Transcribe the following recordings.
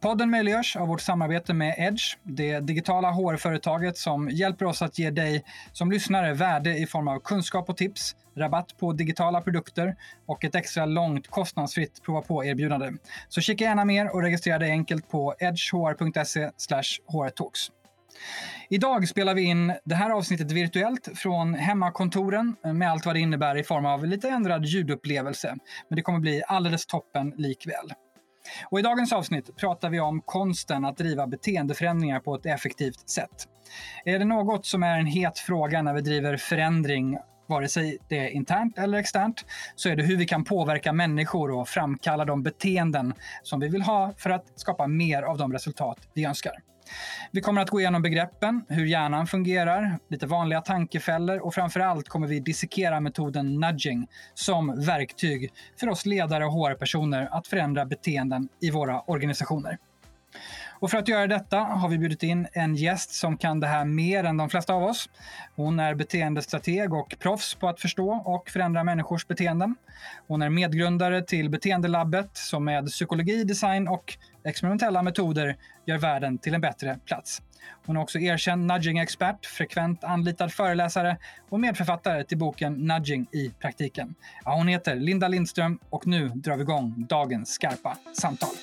Podden möjliggörs av vårt samarbete med Edge, det digitala HR-företaget som hjälper oss att ge dig som lyssnare värde i form av kunskap och tips, rabatt på digitala produkter och ett extra långt kostnadsfritt prova på-erbjudande. Så kika gärna mer och registrera dig enkelt på edgehr.se hrtalks. Idag spelar vi in det här avsnittet virtuellt från hemmakontoren med allt vad det innebär i form av lite ändrad ljudupplevelse. Men det kommer bli alldeles toppen likväl. Och I dagens avsnitt pratar vi om konsten att driva beteendeförändringar på ett effektivt sätt. Är det något som är en het fråga när vi driver förändring vare sig det är internt eller externt, så är det hur vi kan påverka människor och framkalla de beteenden som vi vill ha för att skapa mer av de resultat vi önskar. Vi kommer att gå igenom begreppen, hur hjärnan fungerar, lite vanliga tankefällor och framför allt kommer vi dissekera metoden nudging som verktyg för oss ledare och HR-personer att förändra beteenden i våra organisationer. Och för att göra detta har vi bjudit in en gäst som kan det här mer än de flesta av oss. Hon är beteendestrateg och proffs på att förstå och förändra människors beteenden. Hon är medgrundare till Beteendelabbet som med psykologi, design och experimentella metoder gör världen till en bättre plats. Hon är också erkänd nudging-expert, frekvent anlitad föreläsare och medförfattare till boken Nudging i praktiken. Ja, hon heter Linda Lindström och nu drar vi igång dagens skarpa samtal.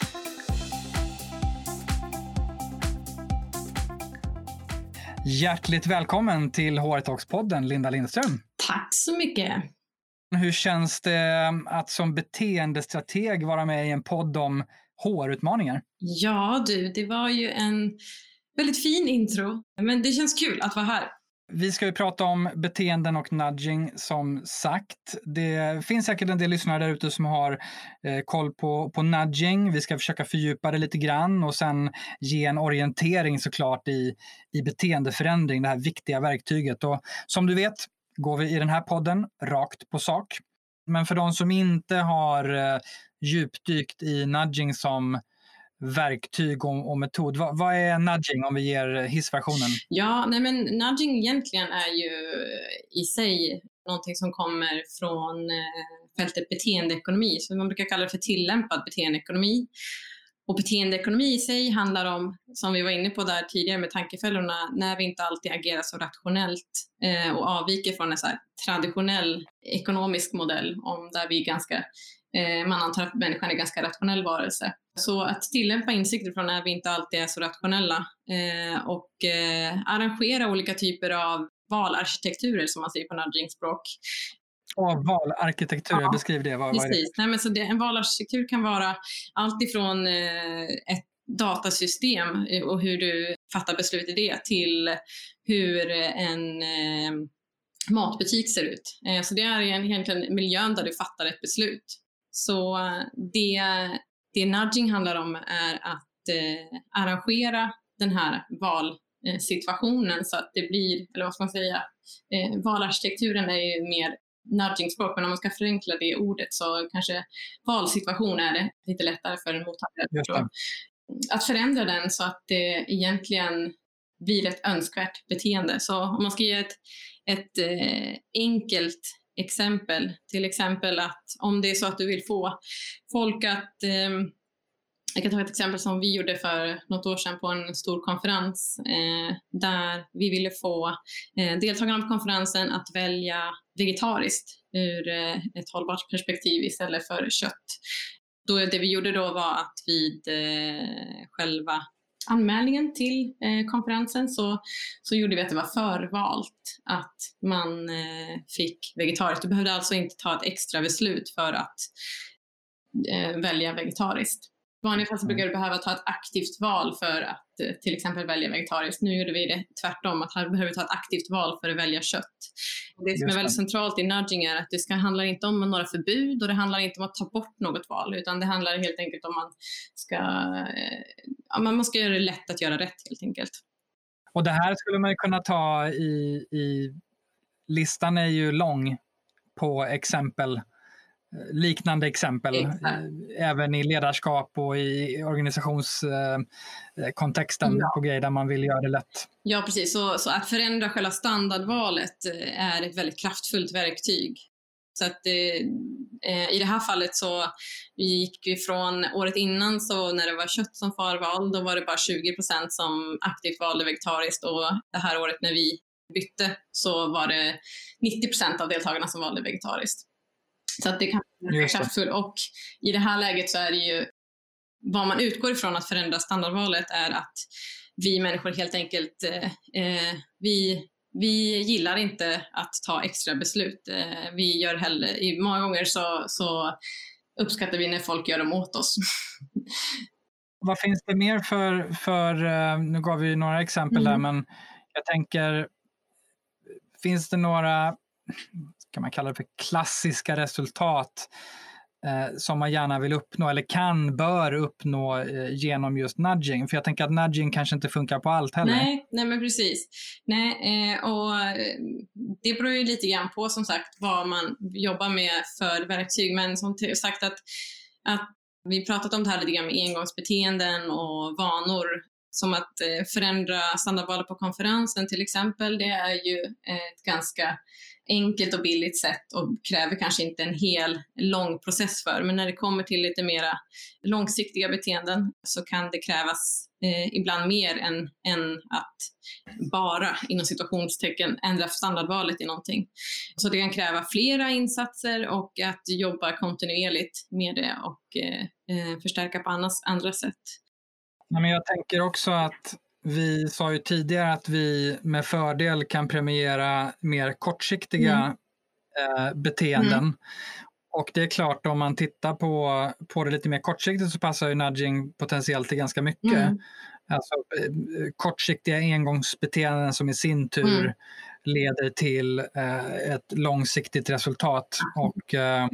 Hjärtligt välkommen till HR Talks-podden, Linda Lindström. Tack så mycket. Hur känns det att som beteendestrateg vara med i en podd om HR-utmaningar? Ja du, det var ju en väldigt fin intro. Men det känns kul att vara här. Vi ska ju prata om beteenden och nudging som sagt. Det finns säkert en del lyssnare där ute som har eh, koll på, på nudging. Vi ska försöka fördjupa det lite grann och sen ge en orientering såklart i, i beteendeförändring, det här viktiga verktyget. Och som du vet går vi i den här podden rakt på sak. Men för de som inte har eh, djupdykt i nudging som verktyg och, och metod. Va, vad är nudging om vi ger hissversionen? Ja, nej men nudging egentligen är ju i sig någonting som kommer från eh, fältet beteendeekonomi, som man brukar kalla det för tillämpad beteendeekonomi. Och beteendeekonomi i sig handlar om, som vi var inne på där tidigare med tankefällorna, när vi inte alltid agerar så rationellt eh, och avviker från en så traditionell ekonomisk modell om där vi ganska, man antar att människan är en ganska rationell varelse. Så att tillämpa insikter från när vi inte alltid är så rationella eh, och eh, arrangera olika typer av valarkitekturer som man säger på nudging-språk. Och valarkitektur, ja, beskriv det. Vad, precis. Vad det? Nej, men så det, en valarkitektur kan vara allt ifrån eh, ett datasystem eh, och hur du fattar beslut i det till hur en eh, matbutik ser ut. Eh, så det är egentligen miljön där du fattar ett beslut. Så det det nudging handlar om är att eh, arrangera den här valsituationen så att det blir, eller vad ska man säga, eh, valarkitekturen är ju mer nudging-språk, men om man ska förenkla det ordet så kanske valsituation är det lite lättare för en mottagare att förändra den så att det egentligen blir ett önskvärt beteende. Så om man ska ge ett, ett eh, enkelt exempel. Till exempel att om det är så att du vill få folk att eh, jag kan ta ett exempel som vi gjorde för något år sedan på en stor konferens eh, där vi ville få eh, deltagarna på konferensen att välja vegetariskt ur eh, ett hållbart perspektiv istället för kött. Då, det vi gjorde då var att vid eh, själva anmälningen till eh, konferensen så, så gjorde vi att det var förvalt att man eh, fick vegetariskt. Du behövde alltså inte ta ett extra beslut för att eh, välja vegetariskt. I vanliga fall så brukar du behöva ta ett aktivt val för att eh, till exempel välja vegetariskt. Nu gjorde vi det tvärtom, att här behöver ta ett aktivt val för att välja kött. Det som är väldigt centralt i nudging är att det ska, handlar inte om några förbud och det handlar inte om att ta bort något val, utan det handlar helt enkelt om att man ska, eh, ja, man ska göra det lätt att göra rätt helt enkelt. Och det här skulle man kunna ta i, i listan är ju lång på exempel, liknande exempel, Exakt. även i ledarskap och i organisationskontexten Ja. på grejer där man vill göra det lätt. Ja, precis. Så, så att förändra själva standardvalet eh, är ett väldigt kraftfullt verktyg. Så att eh, eh, i det här fallet så gick vi från året innan så när det var kött som förval, då var det bara 20 procent som aktivt valde vegetariskt och det här året när vi bytte så var det 90 procent av deltagarna som valde vegetariskt. Så att det kan vara kraftfullt. Och i det här läget så är det ju vad man utgår ifrån att förändra standardvalet är att vi människor helt enkelt, eh, eh, vi, vi gillar inte att ta extra beslut. Eh, vi gör hellre, i många gånger så, så uppskattar vi när folk gör dem åt oss. Vad finns det mer för, för eh, nu gav vi några exempel Mm. där, men jag tänker, finns det några, kan man kalla det för klassiska resultat eh, som man gärna vill uppnå eller kan, bör uppnå eh, genom just nudging? För jag tänker att nudging kanske inte funkar på allt heller. Nej, nej men precis. Nej, eh, och eh, det beror ju lite grann på som sagt vad man jobbar med för verktyg. Men som sagt att, att vi pratat om det här lite grann med engångsbeteenden och vanor. Som att eh, förändra standardvalet på konferensen till exempel. Det är ju eh, ett ganska enkelt och billigt sätt och kräver kanske inte en hel lång process för. Men när det kommer till lite mera långsiktiga beteenden så kan det krävas eh, ibland mer än, än att bara inom situationstecken ändra standardvalet i någonting. Så det kan kräva flera insatser och att jobba kontinuerligt med det och eh, eh förstärka på annars, andra sätt. Nej, men jag tänker också att vi sa ju tidigare att vi med fördel kan premiera mer kortsiktiga Mm. eh, beteenden. Och det är klart, om man tittar på, på det lite mer kortsiktigt så passar ju nudging potentiellt till ganska mycket. Mm. Alltså eh, kortsiktiga engångsbeteenden som i sin tur Mm. leder till eh, ett långsiktigt resultat. Och eh,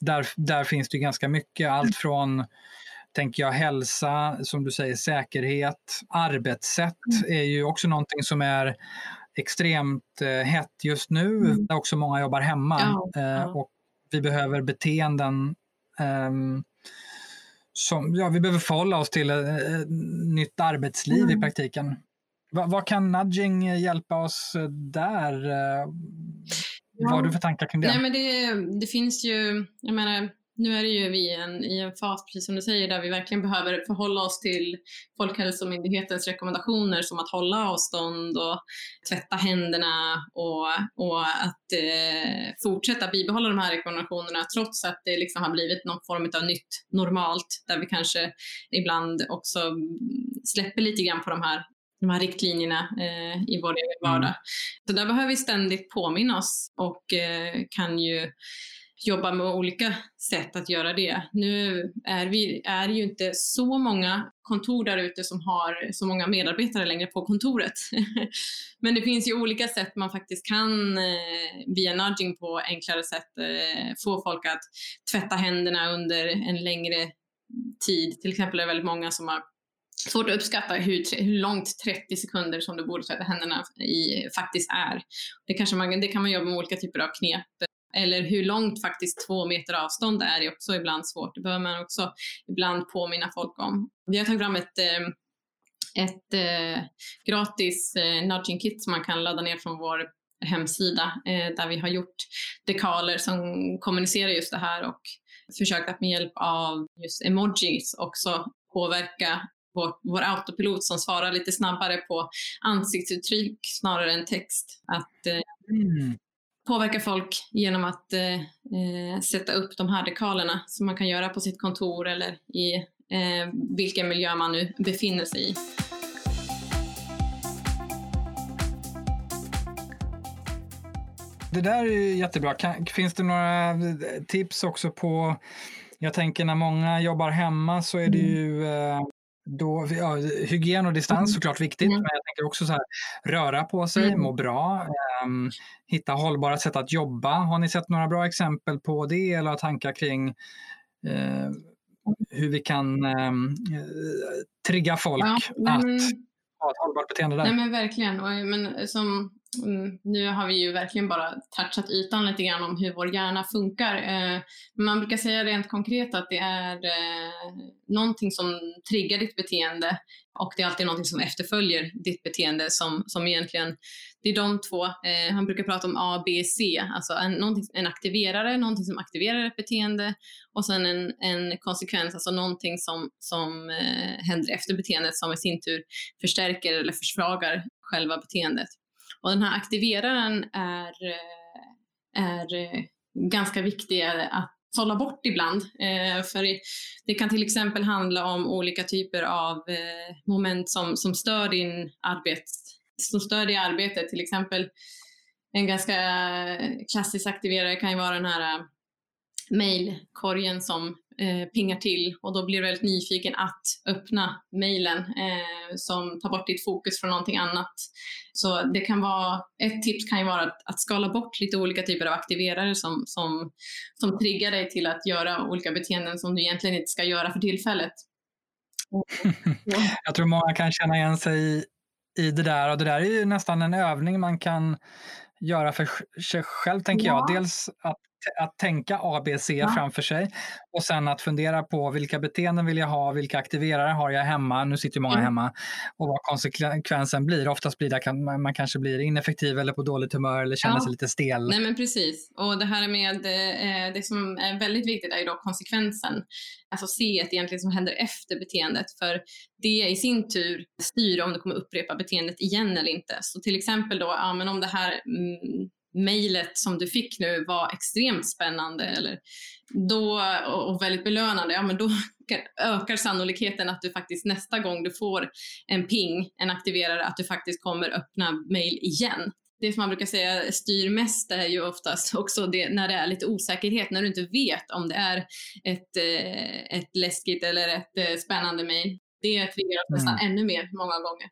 där, där finns det ju ganska mycket, allt från tänker jag hälsa, som du säger säkerhet, arbetssätt är ju också någonting som är extremt eh, hett just nu, Mm. där också många jobbar hemma. Ja, eh, ja. Och vi behöver beteenden ehm, som, ja, vi behöver förhålla oss till ett, ett nytt arbetsliv i Mm. praktiken. Va, vad kan nudging hjälpa oss eh, där? Eh, Vad har du för tankar kring det? Nej, men det, det finns ju, jag menar, nu är det ju vi i en, i en fas, precis som du säger, där vi verkligen behöver förhålla oss till Folkhälsomyndighetens rekommendationer som att hålla avstånd och tvätta händerna och, och att eh, fortsätta bibehålla de här rekommendationerna trots att det liksom har blivit någon form av nytt normalt där vi kanske ibland också släpper lite grann på de här de här riktlinjerna eh, i vår egen vardag. Mm. Så där behöver vi ständigt påminna oss och eh, kan ju jobba med olika sätt att göra det. Nu är vi är ju inte så många kontor där ute som har så många medarbetare längre på kontoret. Men det finns ju olika sätt man faktiskt kan eh, via nudging på enklare sätt eh, få folk att tvätta händerna under en längre tid. Till exempel är det väldigt många som har svårt att uppskatta hur, hur långt 30 sekunder som du borde tvätta händerna i faktiskt är. Det, kanske man, det kan man jobba med olika typer av knep. Eller hur långt faktiskt två meter avstånd är är också ibland svårt. Det behöver man också ibland påminna folk om. Vi har tagit fram ett, eh, ett eh, gratis eh, nudging kit som man kan ladda ner från vår hemsida eh, där vi har gjort dekaler som kommunicerar just det här och försökt att med hjälp av just emojis också påverka vår, vår autopilot som svarar lite snabbare på ansiktsuttryck snarare än text. Att eh, Mm påverka folk genom att eh, eh, sätta upp de här dekalerna som man kan göra på sitt kontor eller i eh, vilken miljö man nu befinner sig i. Det där är jättebra. Kan, finns det några tips också på, jag tänker när många jobbar hemma så är det Mm. ju eh, då, ja, hygien och distans Mm. såklart viktigt, Mm. men jag tänker också så här, röra på sig, Mm. må bra, ehm, hitta hållbara sätt att jobba. Har ni sett några bra exempel på det eller tankar kring eh, hur vi kan eh, trigga folk Ja, nej, att men- ha ett hållbart beteende där? Nej men verkligen. Och, men, som, Mm, nu har vi ju verkligen bara touchat ytan lite grann om hur vår hjärna funkar. Eh, man brukar säga rent konkret att det är eh, någonting som triggar ditt beteende och det är alltid någonting som efterföljer ditt beteende som, som egentligen, det är de två, eh, han brukar prata om A, B, C, alltså en, en aktiverare, någonting som aktiverar ett beteende och sen en, en konsekvens, alltså någonting som, som eh, händer efter beteendet som i sin tur förstärker eller försvagar själva beteendet. Och den här aktiveraren är, eh, är eh, ganska viktig att sålla bort ibland. Eh, för det kan till exempel handla om olika typer av eh, moment som, som stör din arbet, som stör dig i arbetet. Till exempel en ganska klassisk aktiverare kan ju vara den här mejlkorgen som eh, pingar till och då blir du väldigt nyfiken att öppna mejlen eh, som tar bort ditt fokus från någonting annat. Så det kan vara, ett tips kan ju vara att, att skala bort lite olika typer av aktiverare som, som, som triggar dig till att göra olika beteenden som du egentligen inte ska göra för tillfället. Jag tror många kan känna igen sig i, i det där och det där är ju nästan en övning man kan göra för sig själv, tänker ja. jag. Dels att att tänka ABC ja. framför sig och sen att fundera på vilka beteenden vill jag ha, vilka aktiverare har jag hemma, nu sitter många mm. hemma, och vad konsekvensen blir. Oftast blir det man kanske blir ineffektiv eller på dåligt humör eller känner ja. sig lite stel. Nej men precis, och det här med eh, det som är väldigt viktigt är ju då konsekvensen. Alltså se egentligen som händer efter beteendet för det i sin tur styr om du kommer upprepa beteendet igen eller inte. Så till exempel då, ja men om det här mm, mejlet som du fick nu var extremt spännande eller då, och väldigt belönande, ja men då ökar sannolikheten att du faktiskt nästa gång du får en ping, en aktiverare, att du faktiskt kommer öppna mejl igen. Det som man brukar säga styr mest är ju oftast också det, när det är lite osäkerhet, när du inte vet om det är ett, eh, ett läskigt eller ett eh, spännande mejl. Det triggar mm. nästan ännu mer många gånger.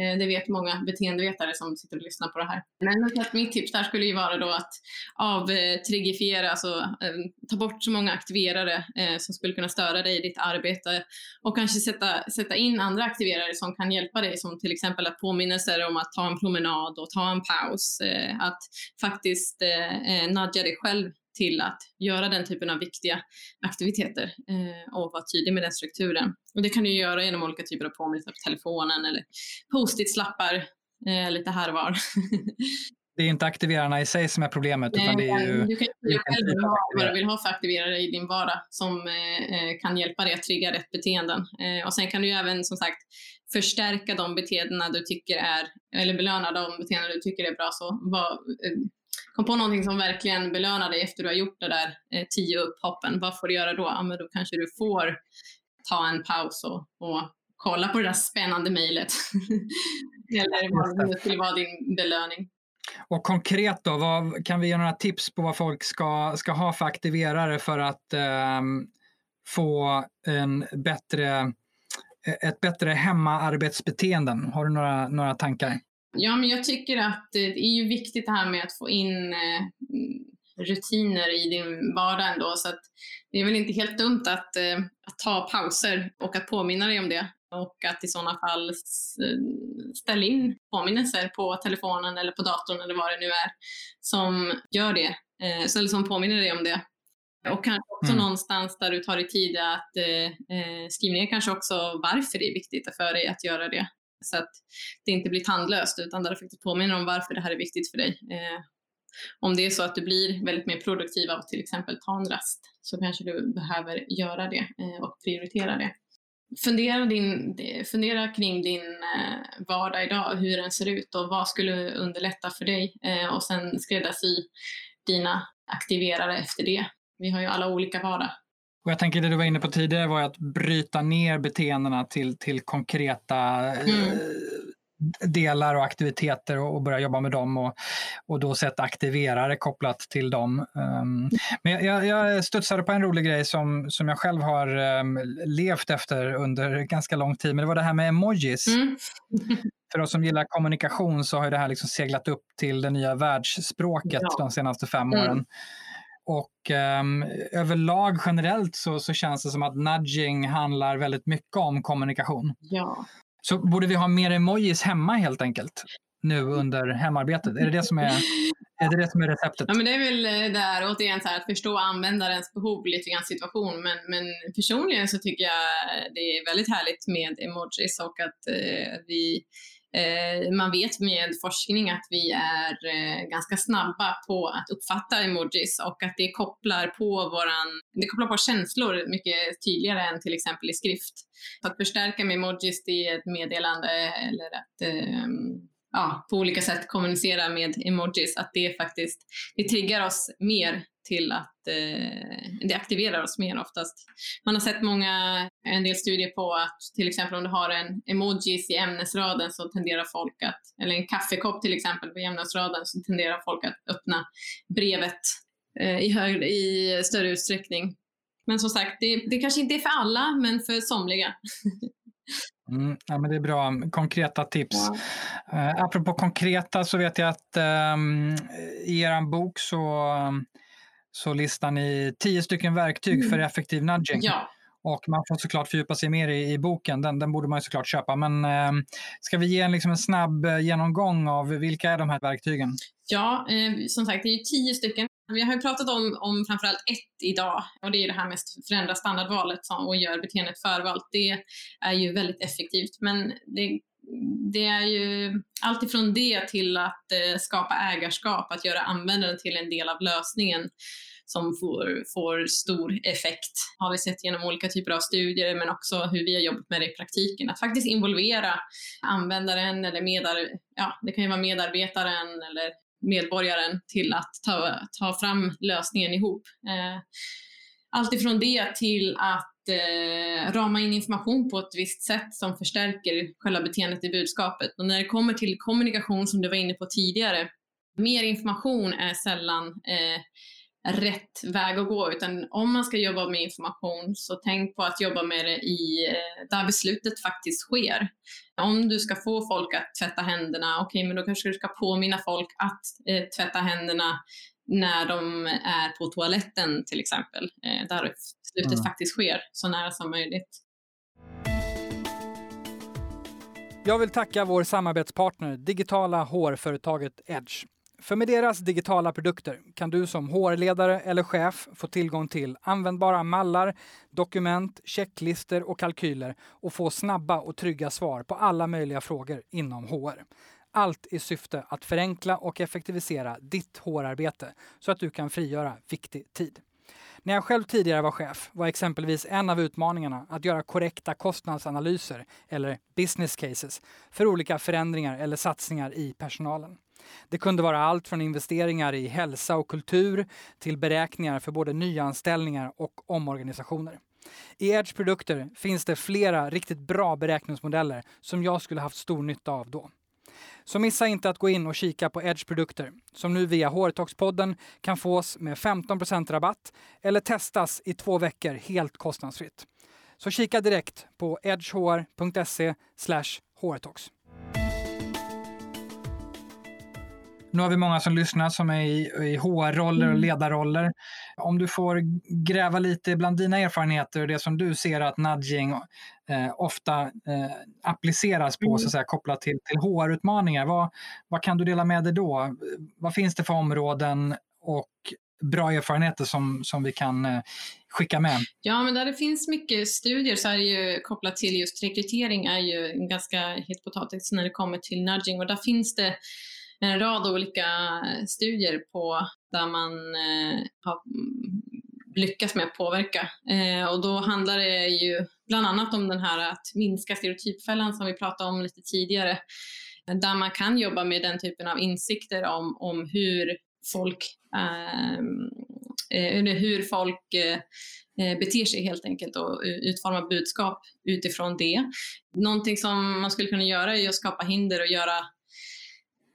Eh, det vet många beteendevetare som sitter och lyssnar på det här. Men mitt tips där skulle ju vara då att avtrigifiera, alltså eh, ta bort så många aktiverare eh, som skulle kunna störa dig i ditt arbete och kanske sätta, sätta in andra aktiverare som kan hjälpa dig, som till exempel att påminnelser om att ta en promenad och ta en paus. Att faktiskt nudga dig själv till att göra den typen av viktiga aktiviteter eh, och vara tydlig med den strukturen. Och det kan du göra genom olika typer av påminnelser på telefonen eller post-it-slappar eh, lite här och var. det är inte aktiverarna i sig som är problemet. Utan det är ju, du kan ju själv ha vad du vill ha för aktiverare i din vardag som eh, eh, kan hjälpa dig att trigga rätt beteenden. Eh, och sen kan du ju även som sagt förstärka de beteendena du tycker är, eller belöna de beteenden du tycker är bra. Så var, eh, kom på någonting som verkligen belönar dig efter du har gjort det där eh, tio upphoppen. Vad får du göra då? Ja, men då kanske du får ta en paus och, och kolla på det där spännande mejlet. Eller vad det skulle vara din belöning. Och konkret då, vad, kan vi ge några tips på vad folk ska, ska ha för aktiverare för att eh, få en bättre, ett bättre hemmaarbetsbeteenden? Har du några, några tankar? Ja, men jag tycker att det är ju viktigt det här med att få in eh, rutiner i din vardag ändå. Så att det är väl inte helt dumt att, eh, att ta pauser och att påminna dig om det. Och att i sådana fall ställa in påminnelser på telefonen eller på datorn eller vad det nu är som gör det. Eh, eller som påminner dig om det. Och kanske också mm. någonstans där du tar dig tid att eh, skriva ner kanske också varför det är viktigt för dig att göra det så att det inte blir tandlöst utan där du faktiskt påminner om varför det här är viktigt för dig. Eh, om det är så att du blir väldigt mer produktiv av att till exempel ta en rast så kanske du behöver göra det eh, och prioritera det. Fundera, din, fundera kring din eh, vardag idag, hur den ser ut och vad skulle underlätta för dig eh, och sen skräddarsy dina aktiverare efter det. Vi har ju alla olika vardag och jag tänker det du var inne på tidigare var att bryta ner beteendena till, till konkreta mm. eh, delar och aktiviteter och, och, börja jobba med dem och, och då sätta aktiverare kopplat till dem. Um, men jag, jag studsade på en rolig grej som, som jag själv har um, levt efter under ganska lång tid, men det var det här med emojis. Mm. För oss som gillar kommunikation så har det här liksom seglat upp till det nya världsspråket ja. de senaste fem mm. Och um, överlag generellt så, så känns det som att nudging handlar väldigt mycket om kommunikation. Ja. Så borde vi ha mer emojis hemma helt enkelt? nu under hemarbetet? Är det det som är, är, det det som är receptet? Ja, men det är väl eh, där återigen så här, att förstå användarens behov lite grann situation. Men, men personligen så tycker jag det är väldigt härligt med emojis och att eh, vi Eh, man vet med forskning att vi är eh, ganska snabba på att uppfatta emojis och att det kopplar på våran, det kopplar på känslor mycket tydligare än till exempel i skrift. Att förstärka med emojis i ett meddelande eller att ehm, ja, på olika sätt kommunicera med emojis, att det faktiskt det triggar oss mer till att eh, det aktiverar oss mer oftast. Man har sett många, en del studier på att till exempel om du har en emojis i ämnesraden så tenderar folk att, eller en kaffekopp till exempel på ämnesraden så tenderar folk att öppna brevet eh, i, hög, i större utsträckning. Men som sagt, det, det kanske inte är för alla, men för somliga. Mm, ja, men det är bra. Konkreta tips. Ja. Uh, apropå konkreta så vet jag att um, i er bok så, så listar ni tio stycken verktyg mm. för effektiv nudging. Ja. Och man får såklart fördjupa sig mer i, i boken, den, den borde man såklart köpa. Men eh, ska vi ge en, liksom en snabb eh, genomgång av vilka är de här verktygen? Ja, eh, som sagt det är tio stycken. Vi har ju pratat om, om framförallt ett idag och det är det här med att förändra standardvalet och gör beteendet förvalt. Det är ju väldigt effektivt men det, det är ju allt ifrån det till att eh, skapa ägarskap, att göra användaren till en del av lösningen som får, får stor effekt. Har vi sett genom olika typer av studier men också hur vi har jobbat med det i praktiken. Att faktiskt involvera användaren eller medar, ja, det kan ju vara medarbetaren eller medborgaren till att ta, ta fram lösningen ihop. Eh, allt ifrån det till att eh, rama in information på ett visst sätt som förstärker själva beteendet i budskapet. Och när det kommer till kommunikation som du var inne på tidigare, mer information är sällan eh, rätt väg att gå, utan om man ska jobba med information så tänk på att jobba med det i, eh, där beslutet faktiskt sker. Om du ska få folk att tvätta händerna, okej, okay, men då kanske du ska påminna folk att eh, tvätta händerna när de är på toaletten till exempel, eh, där beslutet mm. faktiskt sker så nära som möjligt. Jag vill tacka vår samarbetspartner, digitala hårföretaget Edge. För med deras digitala produkter kan du som HR-ledare eller chef få tillgång till användbara mallar, dokument, checklister och kalkyler och få snabba och trygga svar på alla möjliga frågor inom HR. Allt i syfte att förenkla och effektivisera ditt HR-arbete så att du kan frigöra viktig tid. När jag själv tidigare var chef var exempelvis en av utmaningarna att göra korrekta kostnadsanalyser eller business cases för olika förändringar eller satsningar i personalen. Det kunde vara allt från investeringar i hälsa och kultur till beräkningar för både nyanställningar och omorganisationer. I Edge produkter finns det flera riktigt bra beräkningsmodeller som jag skulle haft stor nytta av då. Så missa inte att gå in och kika på Edge produkter som nu via Hårtalkspodden kan fås med 15% rabatt eller testas i två veckor helt kostnadsfritt. Så kika direkt på edgehr.se hårtalks. Nu har vi många som lyssnar som är i, i HR-roller och mm. ledarroller. Om du får gräva lite bland dina erfarenheter och det som du ser att nudging eh, ofta eh, appliceras på, mm. så att säga, kopplat till, till HR-utmaningar. Vad, vad kan du dela med dig då? Vad finns det för områden och bra erfarenheter som, som vi kan eh, skicka med? Ja, men där det finns mycket studier så är det ju kopplat till just rekrytering är ju en ganska het potatis när det kommer till nudging och där finns det en rad olika eh, studier på där man eh, har mm, lyckats med att påverka. Eh, och då handlar det ju bland annat om den här att minska stereotypfällan som vi pratade om lite tidigare. Där man kan jobba med den typen av insikter om, om hur folk, ehm, eh, eller hur folk eh, eh, beter sig helt enkelt och utforma budskap utifrån det. Någonting som man skulle kunna göra är att skapa hinder och göra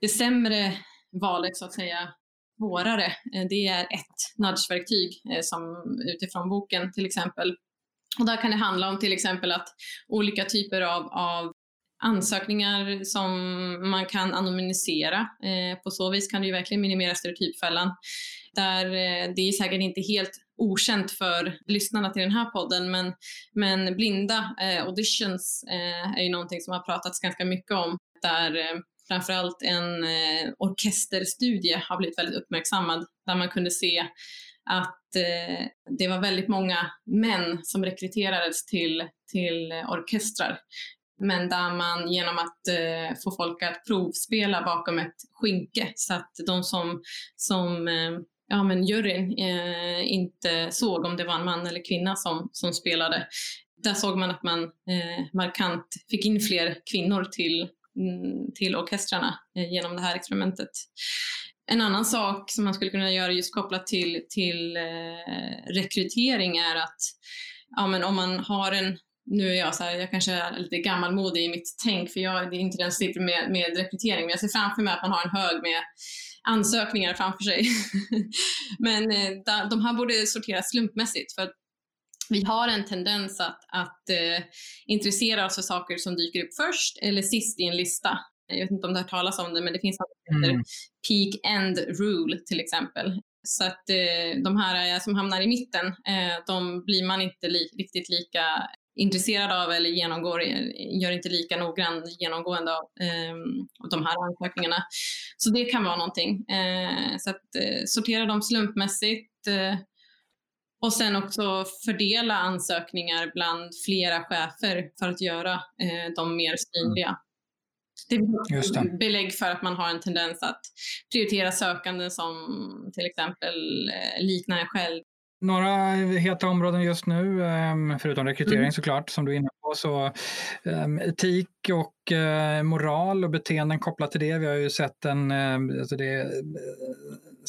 det sämre valet så att säga svårare. Eh, det är ett nudgeverktyg eh, som utifrån boken till exempel. Och där kan det handla om till exempel att olika typer av, av ansökningar som man kan anonymisera. Eh, på så vis kan det ju verkligen minimera stereotypfällan. Där, eh, det är säkert inte helt okänt för lyssnarna till den här podden, men, men blinda eh, auditions eh, är ju någonting som har pratats ganska mycket om, där eh, framförallt en eh, orkesterstudie har blivit väldigt uppmärksammad där man kunde se att eh, det var väldigt många män som rekryterades till, till orkestrar. Men där man genom att eh, få folk att provspela bakom ett skynke så att de som, som eh, ja, men juryn eh, inte såg om det var en man eller kvinna som, som spelade. Där såg man att man eh, markant fick in fler kvinnor till, Mm, till orkestrarna eh, genom det här experimentet. En annan sak som man skulle kunna göra just kopplat till, till eh, rekrytering är att ja, men om man har en nu är jag så här, jag kanske är lite gammalmodig i mitt tänk för jag det är inte den som sitter med, med rekrytering men jag ser framför mig att man har en hög med ansökningar framför sig. men eh, de här borde sorteras slumpmässigt för att vi har en tendens att, att eh, intressera oss för saker som dyker upp först eller sist i en lista. Jag vet inte om det har talas om det, men det finns något som heter mm. peak end rule till exempel. Så att eh, de här eh, som hamnar i mitten, eh, de blir man inte li riktigt lika intresserad av eller genomgår, gör inte lika noggrann genomgående av eh, de här ansökningarna. Så det kan vara någonting. Eh, så att eh, sortera dem slumpmässigt eh, och sen också fördela ansökningar bland flera chefer för att göra eh, dem mer synliga. Det är belägg för att man har en tendens att prioritera sökande som till exempel eh, liknar en själv några heta områden just nu, ehm, förutom rekrytering mm. såklart, som du är inne på, så ehm, etik och eh, moral och beteenden kopplat till det. Vi har ju sett en, ehm, alltså det,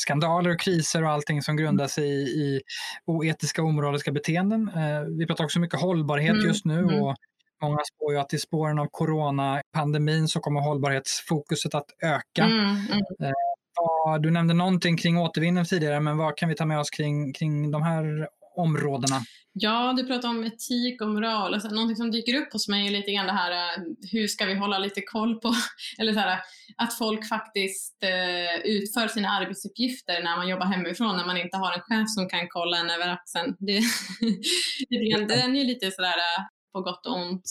skandaler och kriser och allting som grundar sig i, i oetiska och omoraliska beteenden. Eh, vi pratar också mycket hållbarhet mm. just nu mm. och Många spår ju att i spåren av coronapandemin så kommer hållbarhetsfokuset att öka. Mm, mm vad, du nämnde någonting kring återvinning tidigare, men vad kan vi ta med oss kring, kring de här områdena? Ja, du pratar om etik och moral. Alltså, någonting som dyker upp hos mig är lite grann det här, eh, hur ska vi hålla lite koll på, eller så här, att folk faktiskt eh, utför sina arbetsuppgifter när man jobbar hemifrån, när man inte har en chef som kan kolla en över axeln. Det, det, den är lite sådär eh, på gott och ont.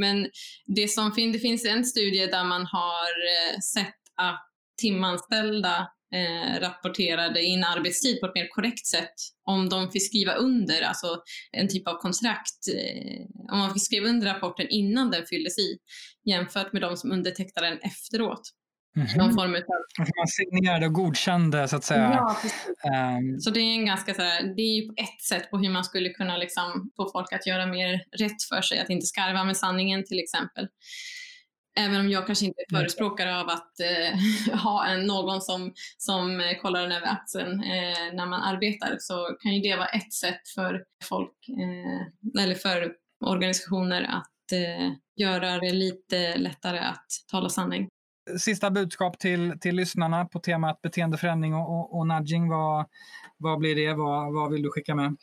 Men det, som fin, det finns en studie där man har eh, sett att timanställda eh, rapporterade in arbetstid på ett mer korrekt sätt om de fick skriva under, alltså en typ av kontrakt, eh, om man fick skriva under rapporten innan den fylldes i jämfört med de som undertecknade den efteråt. Mm -hmm. Någon form av... Man signerade och godkände så att säga. Ja, um... Så det är en ganska så här, det är ju ett sätt på hur man skulle kunna liksom få folk att göra mer rätt för sig, att inte skarva med sanningen till exempel. Även om jag kanske inte är förespråkare av att eh, ha en, någon som, som kollar den över axeln eh, när man arbetar så kan ju det vara ett sätt för folk eh, eller för organisationer att eh, göra det lite lättare att tala sanning. Sista budskap till, till lyssnarna på temat beteendeförändring och, och, och nudging. Vad, vad blir det? Vad, vad vill du skicka med?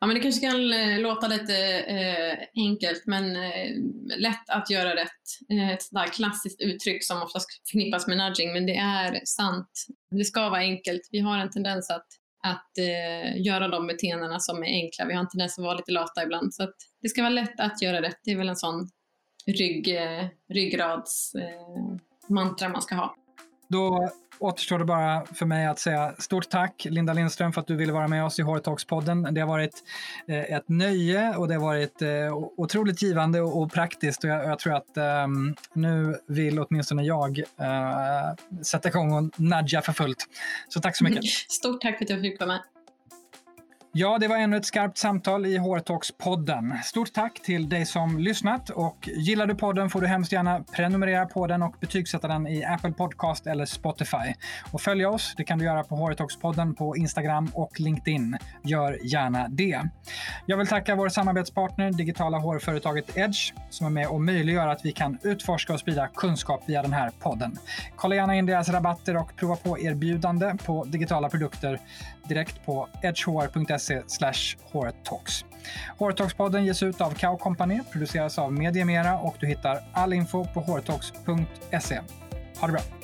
Ja, men det kanske kan eh, låta lite eh, enkelt, men eh, lätt att göra rätt. Eh, ett sådär klassiskt uttryck som oftast förknippas med nudging, men det är sant. Det ska vara enkelt. Vi har en tendens att, att eh, göra de beteendena som är enkla. Vi har en tendens att vara lite lata ibland, så att det ska vara lätt att göra rätt. Det är väl en sån rygg, eh, ryggradsmantra eh, man ska ha. Då återstår det bara för mig att säga stort tack Linda Lindström för att du ville vara med oss i Hårtalkspodden. Det har varit eh, ett nöje och det har varit eh, otroligt givande och, praktiskt och jag, tror att ehm, nu vill åtminstone jag eh, sätta igång och nudga för fullt. Så tack så mycket. Stort tack för att jag fick vara med. Ja, det var ännu ett skarpt samtal i HR-talks-podden. Stort tack till dig som lyssnat och gillar du podden får du hemskt gärna prenumerera på den och betygsätta den i Apple Podcast eller Spotify. Och följa oss, det kan du göra på HR Talks-podden på Instagram och LinkedIn. Gör gärna det. Jag vill tacka vår samarbetspartner, digitala HR-företaget Edge, som är med och möjliggör att vi kan utforska och sprida kunskap via den här podden. Kolla gärna in deras rabatter och prova på erbjudande på digitala produkter direkt på edgehr.se hårtalks. Hårtalks-podden ges ut av Kao Company, produceras av Mediemera och du hittar all info på hårtalks.se. Ha det bra!